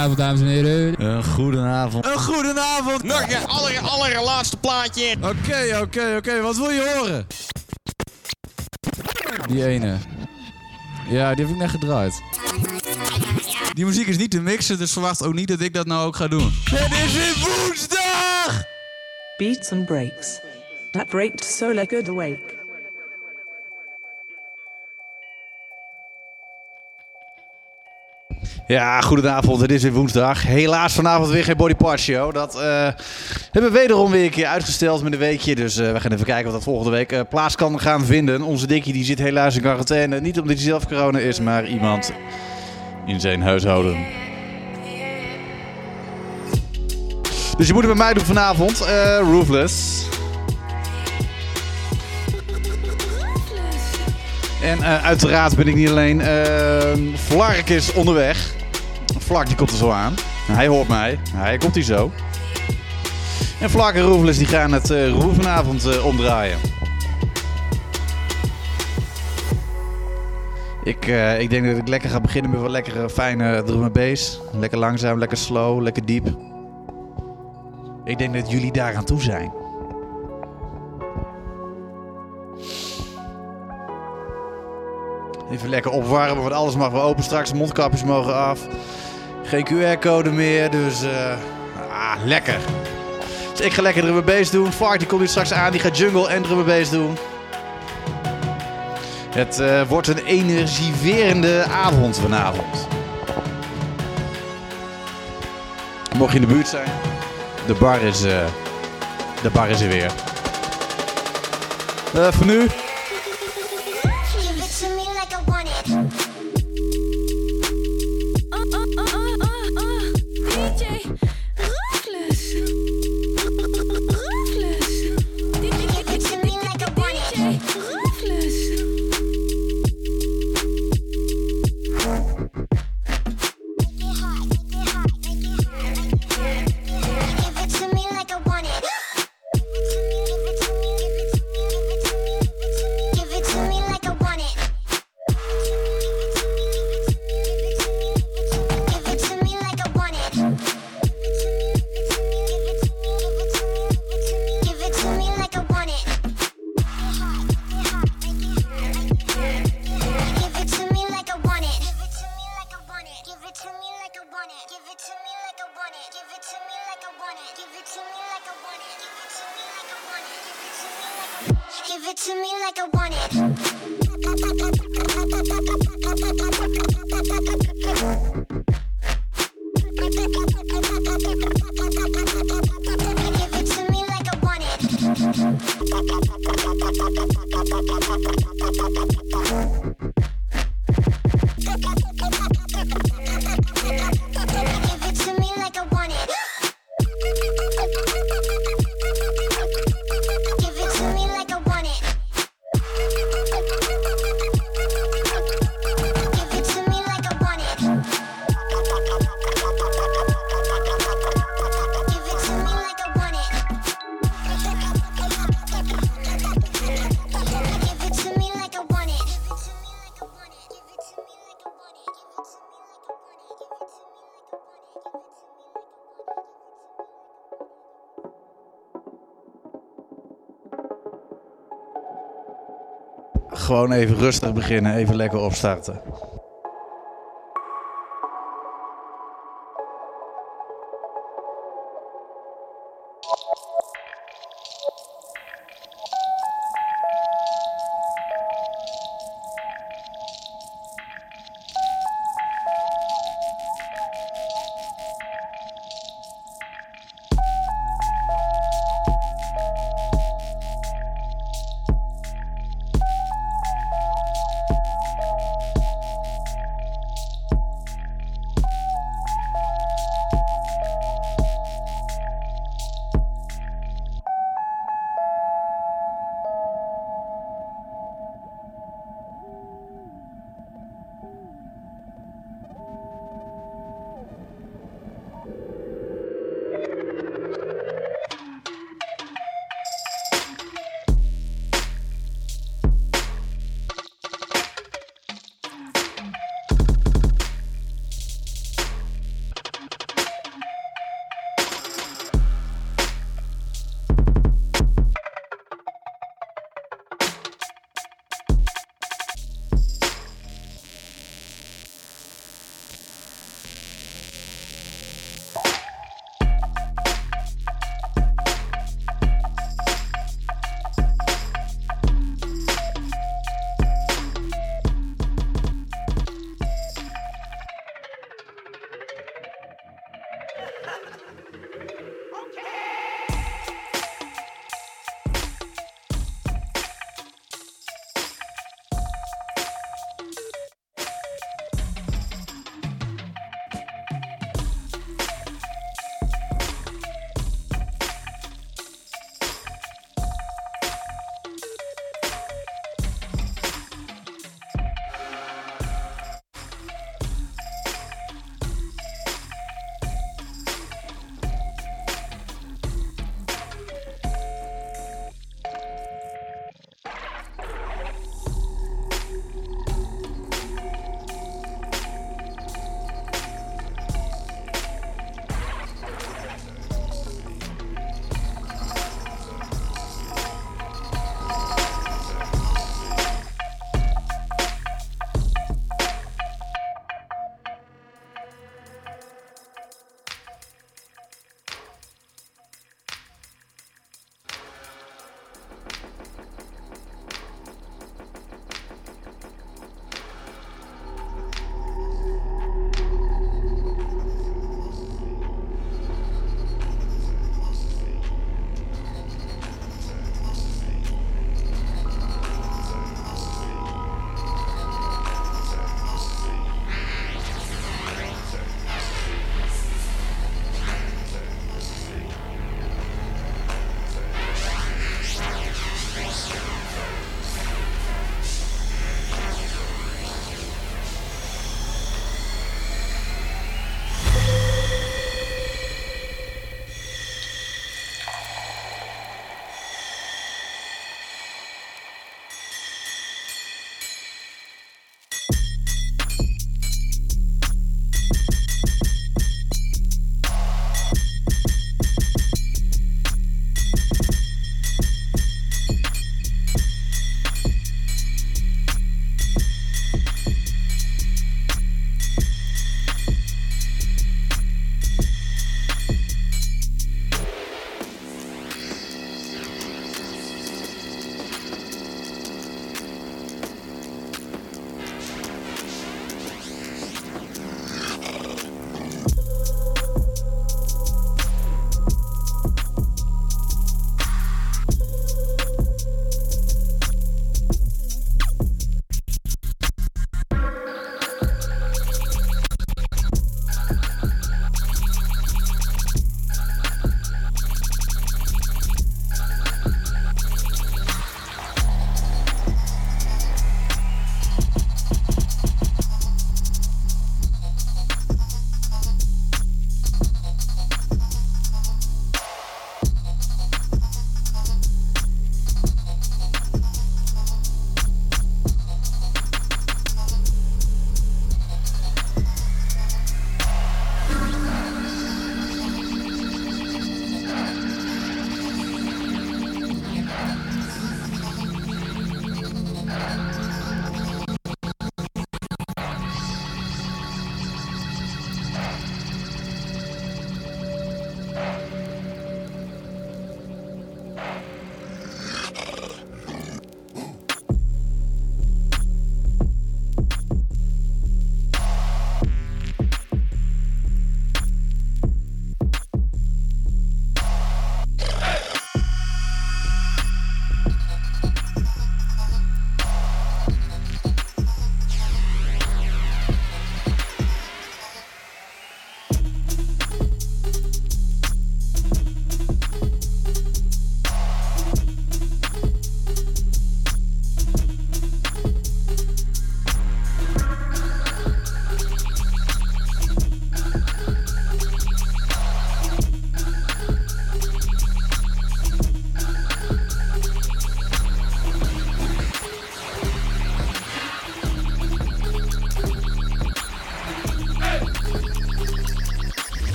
Goedenavond, dames en heren. Een goedenavond. Een goedenavond. Nog een aller, allerlaatste plaatje. Oké, oké, oké. Wat wil je horen? Die ene. Ja, die heb ik net gedraaid. Die muziek is niet te mixen, dus verwacht ook niet dat ik dat nou ook ga doen. Het is weer woensdag! Beats and breaks. That breaked so like good awake. Ja, goedenavond. Het is weer woensdag. Helaas vanavond weer geen Body Show. Dat eh, hebben we wederom weer een keer uitgesteld met een weekje. Dus eh, we gaan even kijken of dat volgende week eh, plaats kan gaan vinden. Onze dikkie die zit helaas in quarantaine. Niet omdat hij zelf corona is, maar iemand in zijn huishouden. Dus je moet het bij mij doen vanavond. Roofless. En uiteraard ben ik niet alleen. Uh, Flark is onderweg. Flark die komt er zo aan. Hij hoort mij. Hij komt hier zo. En Flark en die gaan het uh, roer vanavond uh, omdraaien. Ik, uh, ik denk dat ik lekker ga beginnen met wat lekkere fijne drum bass. Lekker langzaam, lekker slow, lekker diep. Ik denk dat jullie daar aan toe zijn. Even lekker opwarmen, want alles mag weer open straks. Mondkapjes mogen af. Geen QR-code meer, dus uh, ah, lekker. Dus ik ga lekker drum doen. Fark die komt hier straks aan, die gaat jungle en drum doen. Het uh, wordt een energiverende avond vanavond. Mocht je in de buurt zijn, de bar is, uh, de bar is er weer. voor nu Gewoon even rustig beginnen, even lekker opstarten.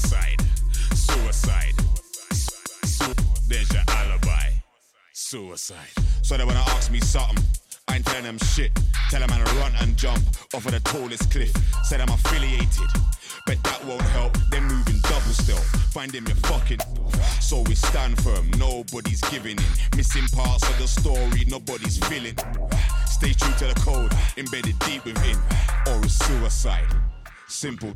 Suicide, suicide. There's your alibi. Suicide. So they wanna ask me something. I ain't telling them shit. Tell them I run and jump off of the tallest cliff. Said I'm affiliated, but that won't help. They're moving double still. Find him, you're fucking. So we stand firm, nobody's giving in. Missing parts of the story, nobody's feeling. Stay true to the code, embedded deep within. Or a suicide. Simple.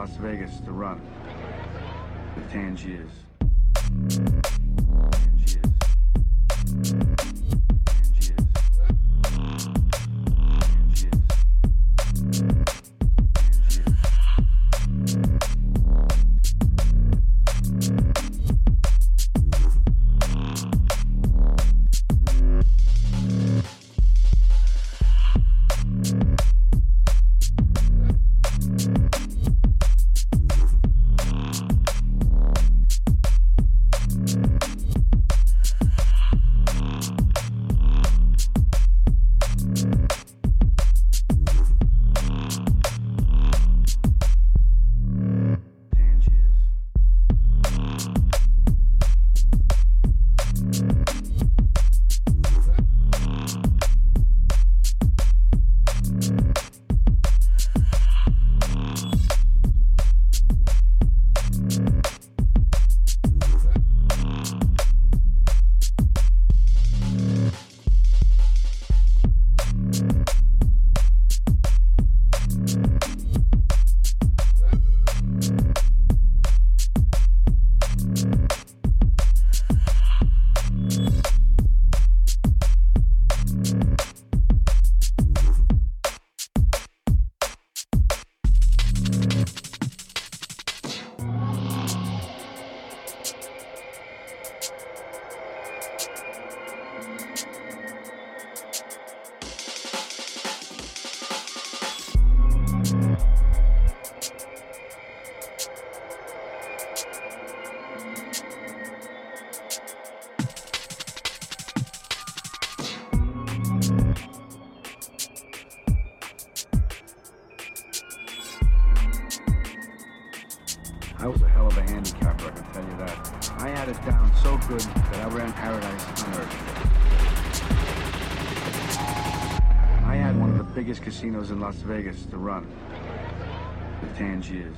Las Vegas to run. The Tangiers. I can tell you that. I had it down so good that I ran paradise on earth. I had one of the biggest casinos in Las Vegas to run. The Tangiers.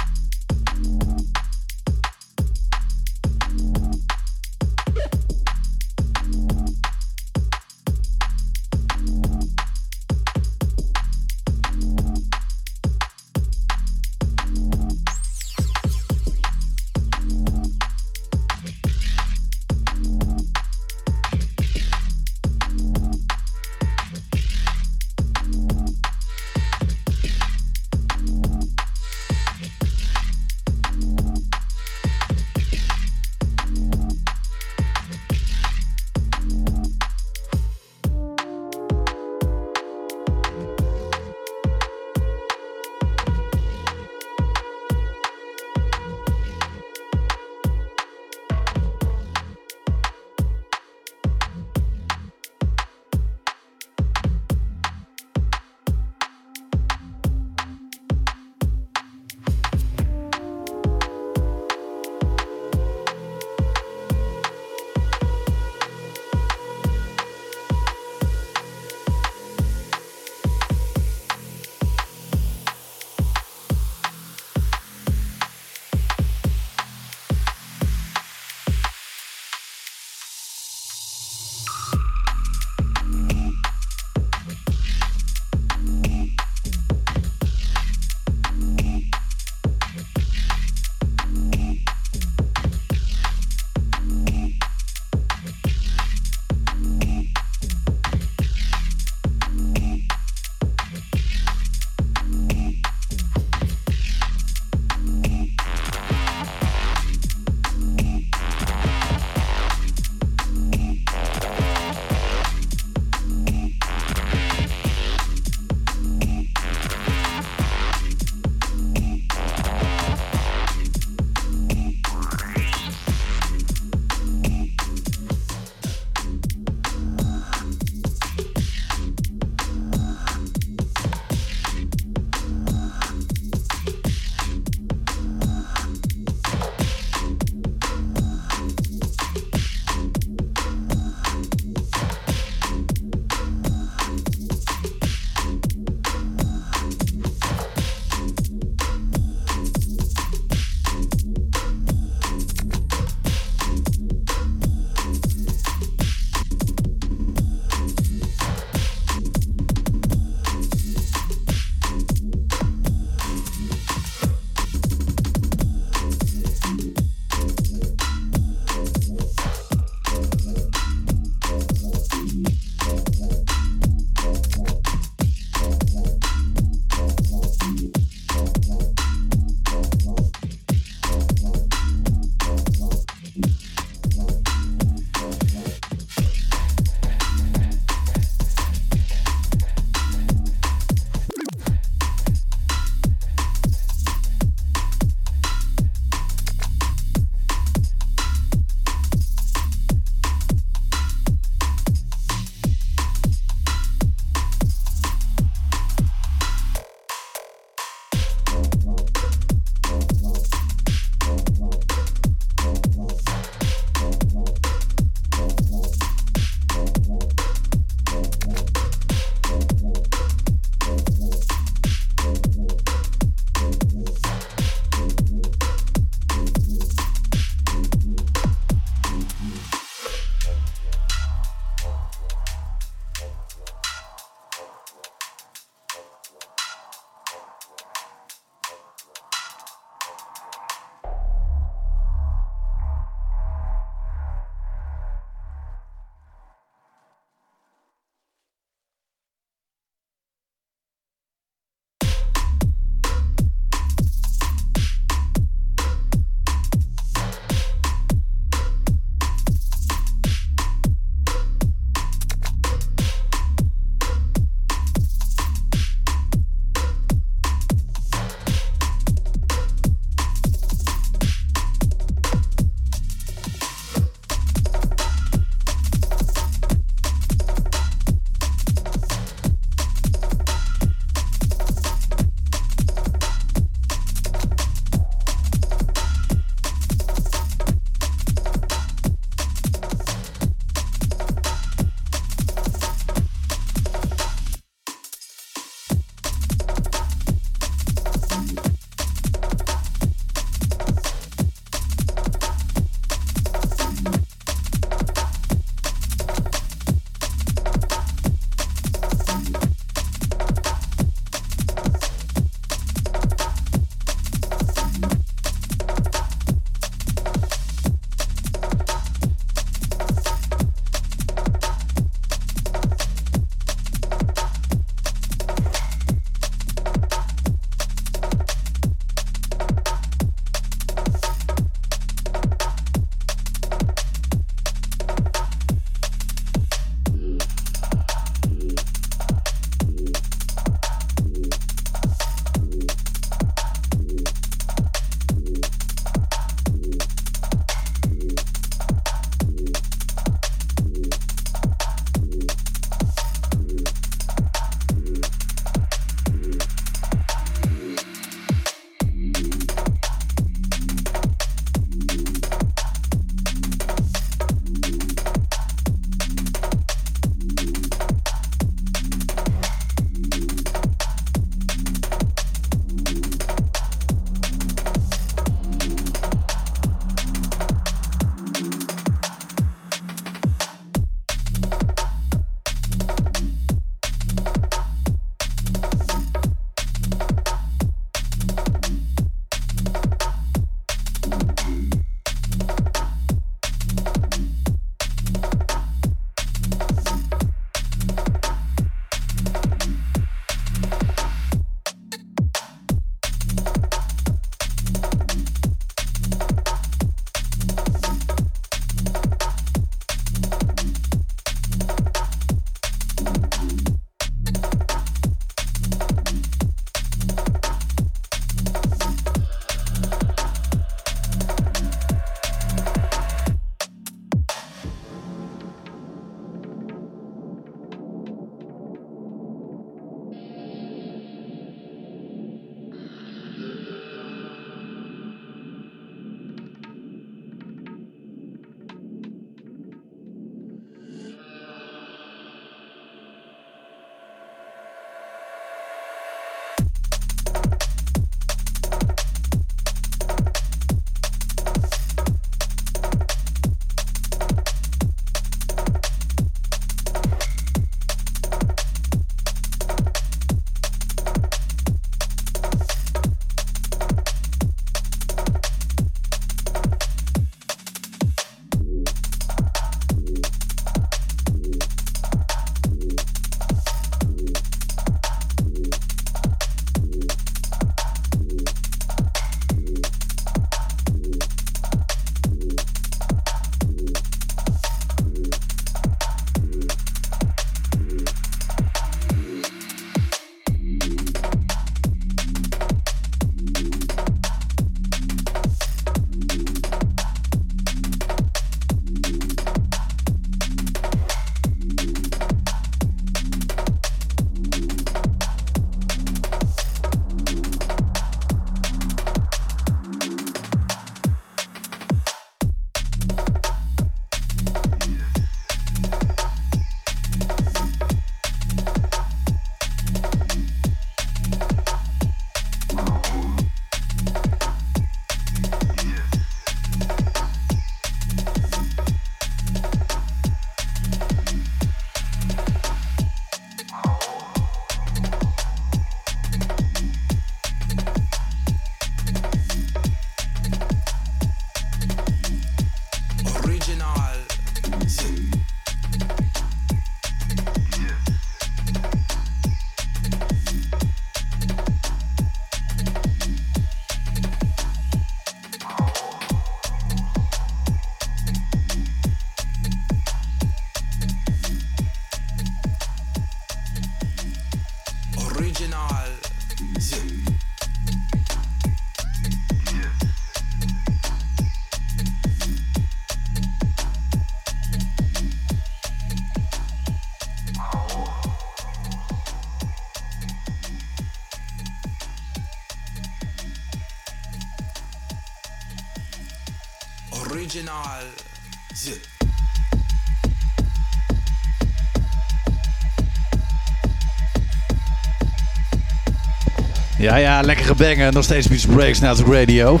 Ja, ja, lekkere bangen. Nog steeds Beats Breaks naar de radio.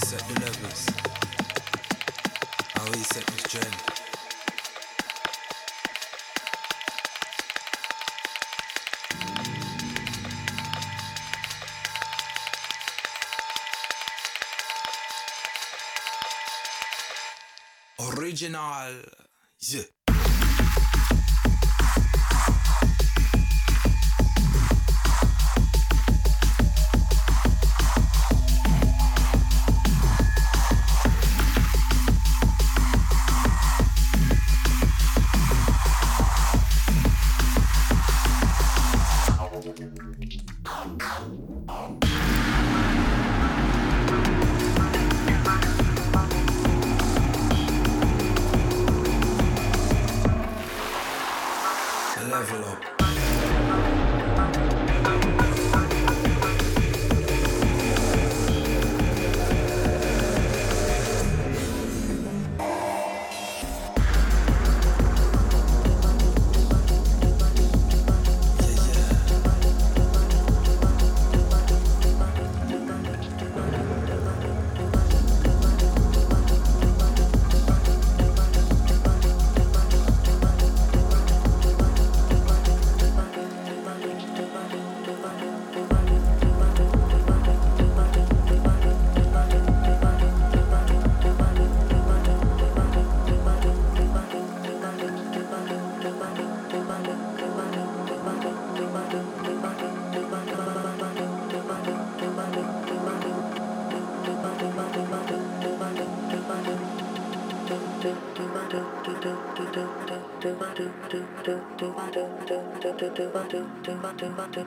set levels. I set. Original. Yeah. do do do do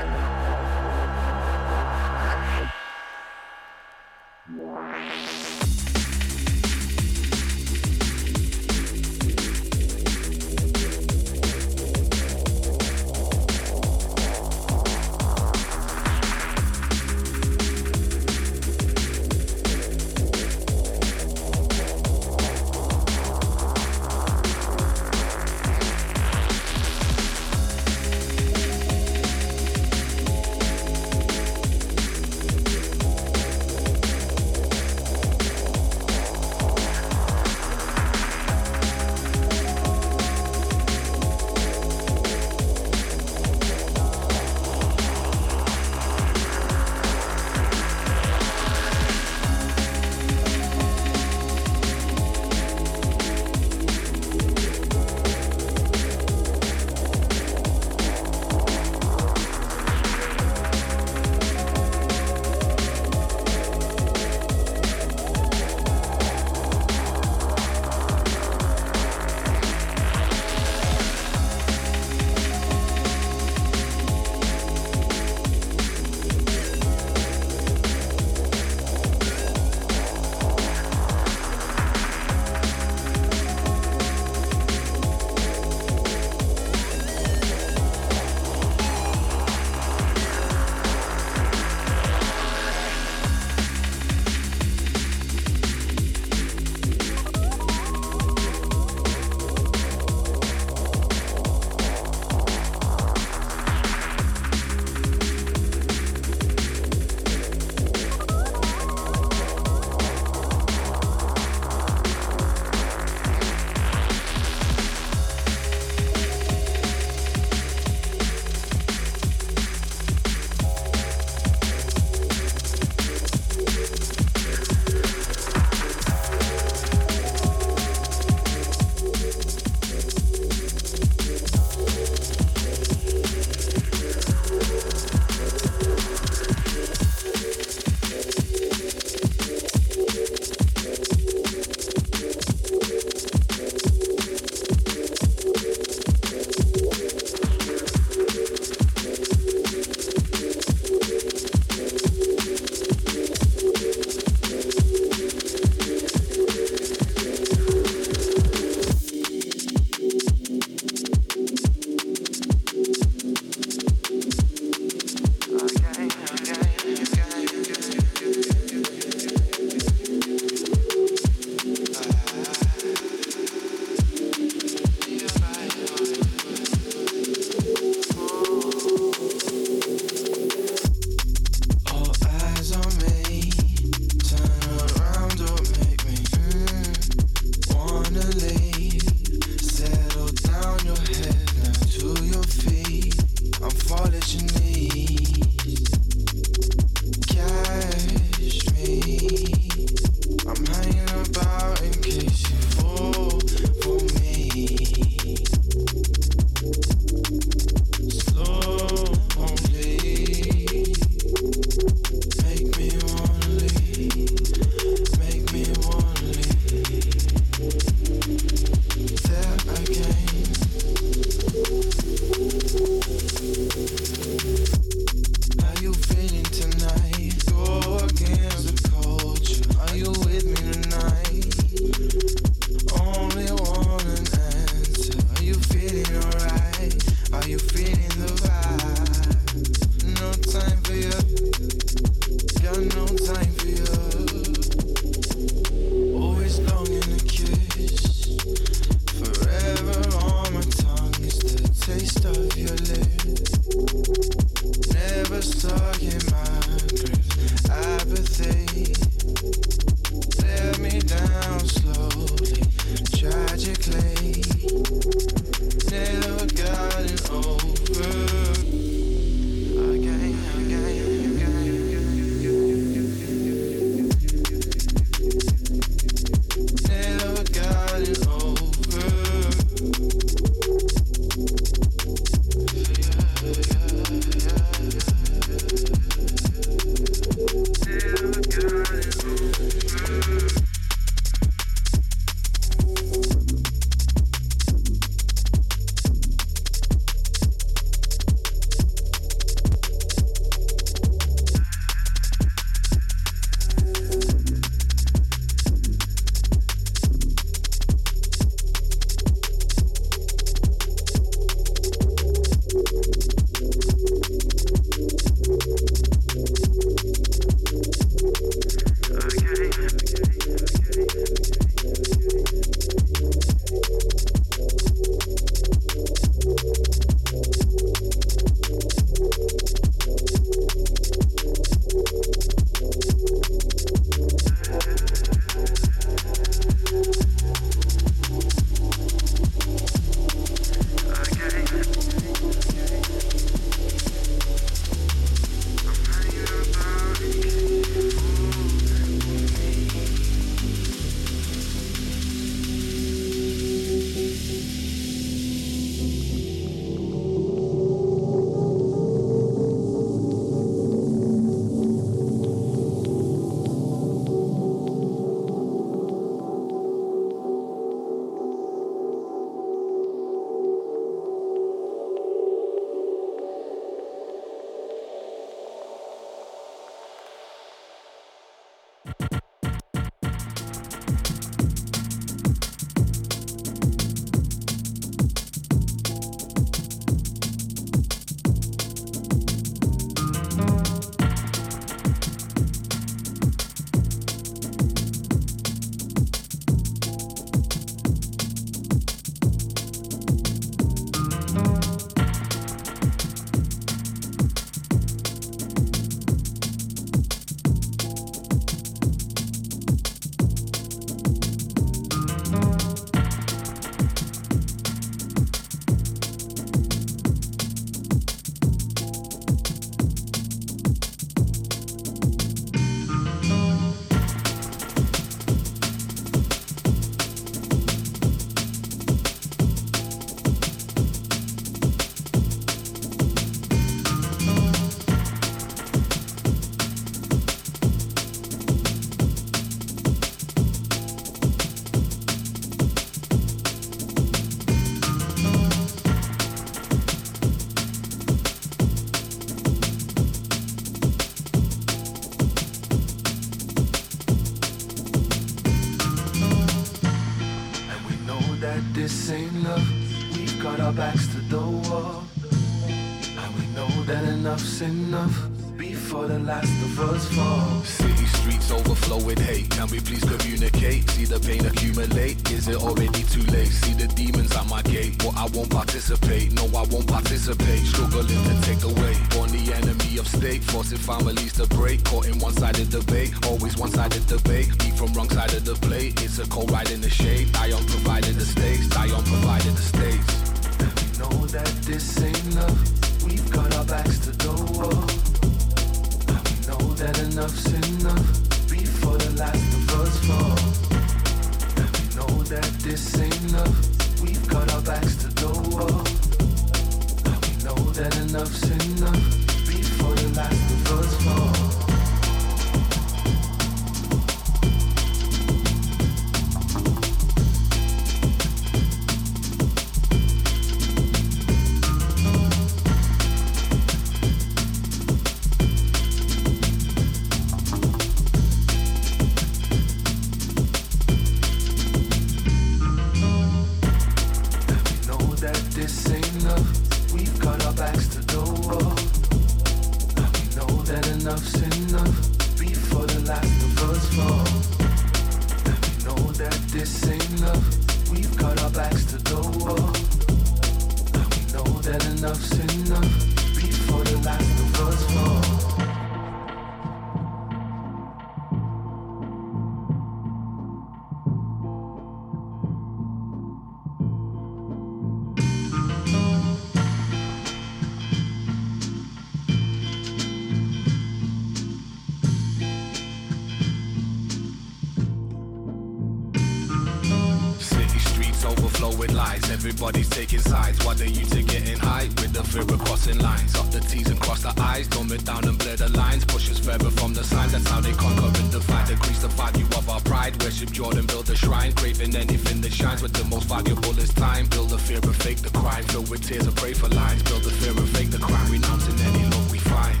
Everybody's taking sides. Why do you to in high with the fear of crossing lines? Off the T's and cross the I's. Don't it down and blur the lines. Push us further from the signs. That's how they conquer and divide. Increase the value of our pride. Worship Jordan, build a shrine. Craving anything that shines. But the most valuable is time. Build the fear of fake the crime. Fill with tears and pray for lines. Build the fear of fake the crime. Renouncing any love we find.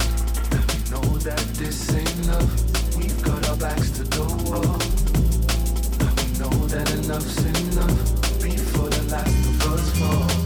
We know that this ain't love. We've got our backs to the wall. We know that enough's enough that's the first call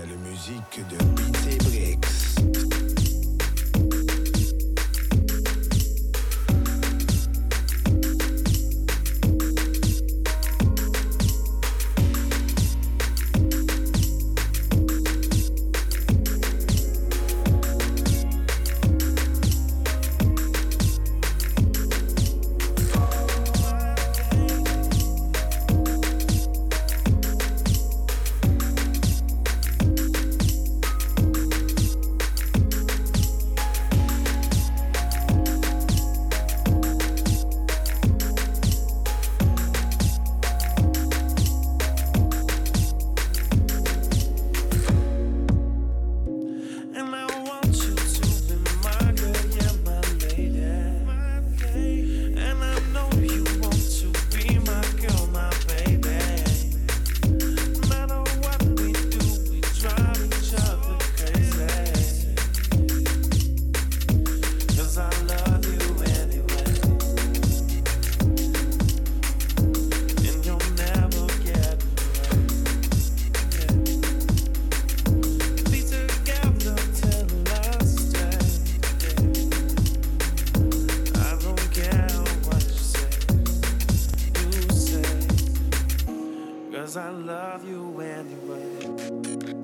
C'est la musique de Beats Cause I love you anyway.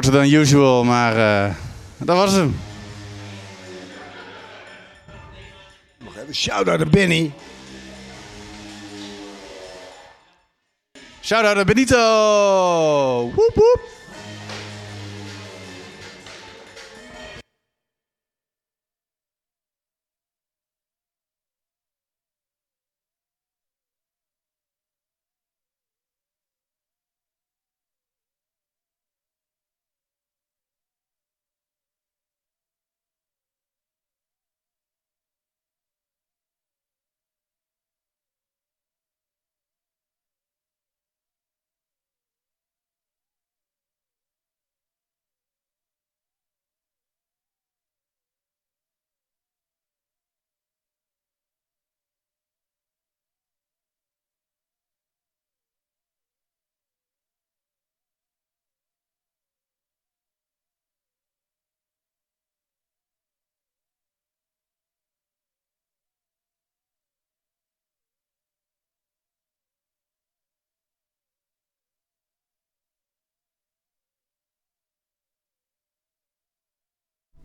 Korter dan usual, maar eh, dat was hem. Nog even shout-out naar Benny. Shout-out naar Benito! Woep woep!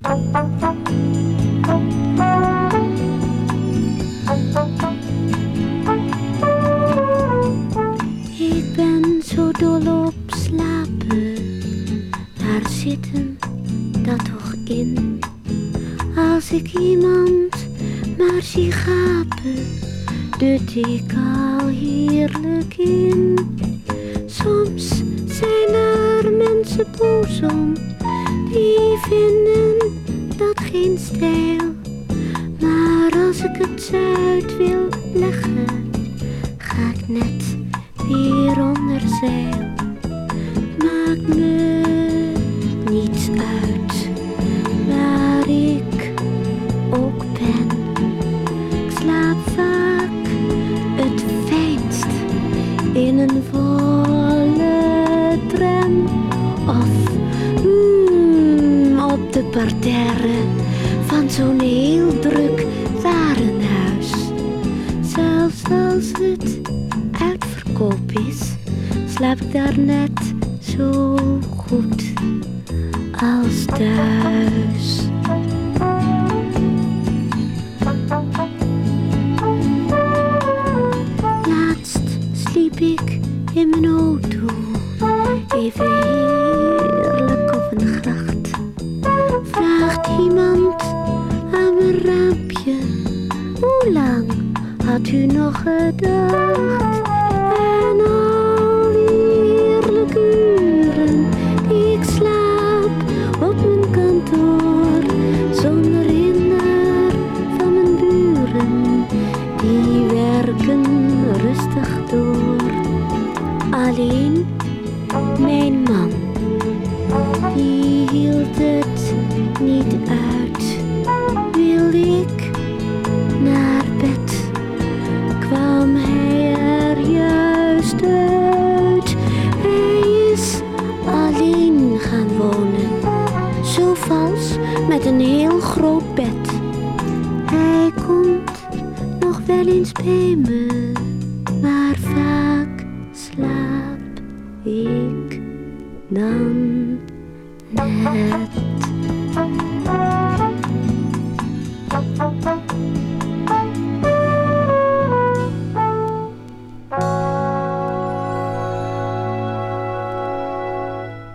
Ik ben zo dol op slapen. Daar zit hem dat toch in. Als ik iemand maar zie gapen, dut ik al heerlijk in. Soms zijn er mensen boos om, die vinden dat geen stijl. Maar als ik het uit wil leggen, ga ik net weer onder zeil. Maakt me niets uit parterre van zo'n heel druk warenhuis. Zelfs als het uitverkoop is, slaap ik daar net zo goed als thuis. Laatst sliep ik in mijn auto, even 何的？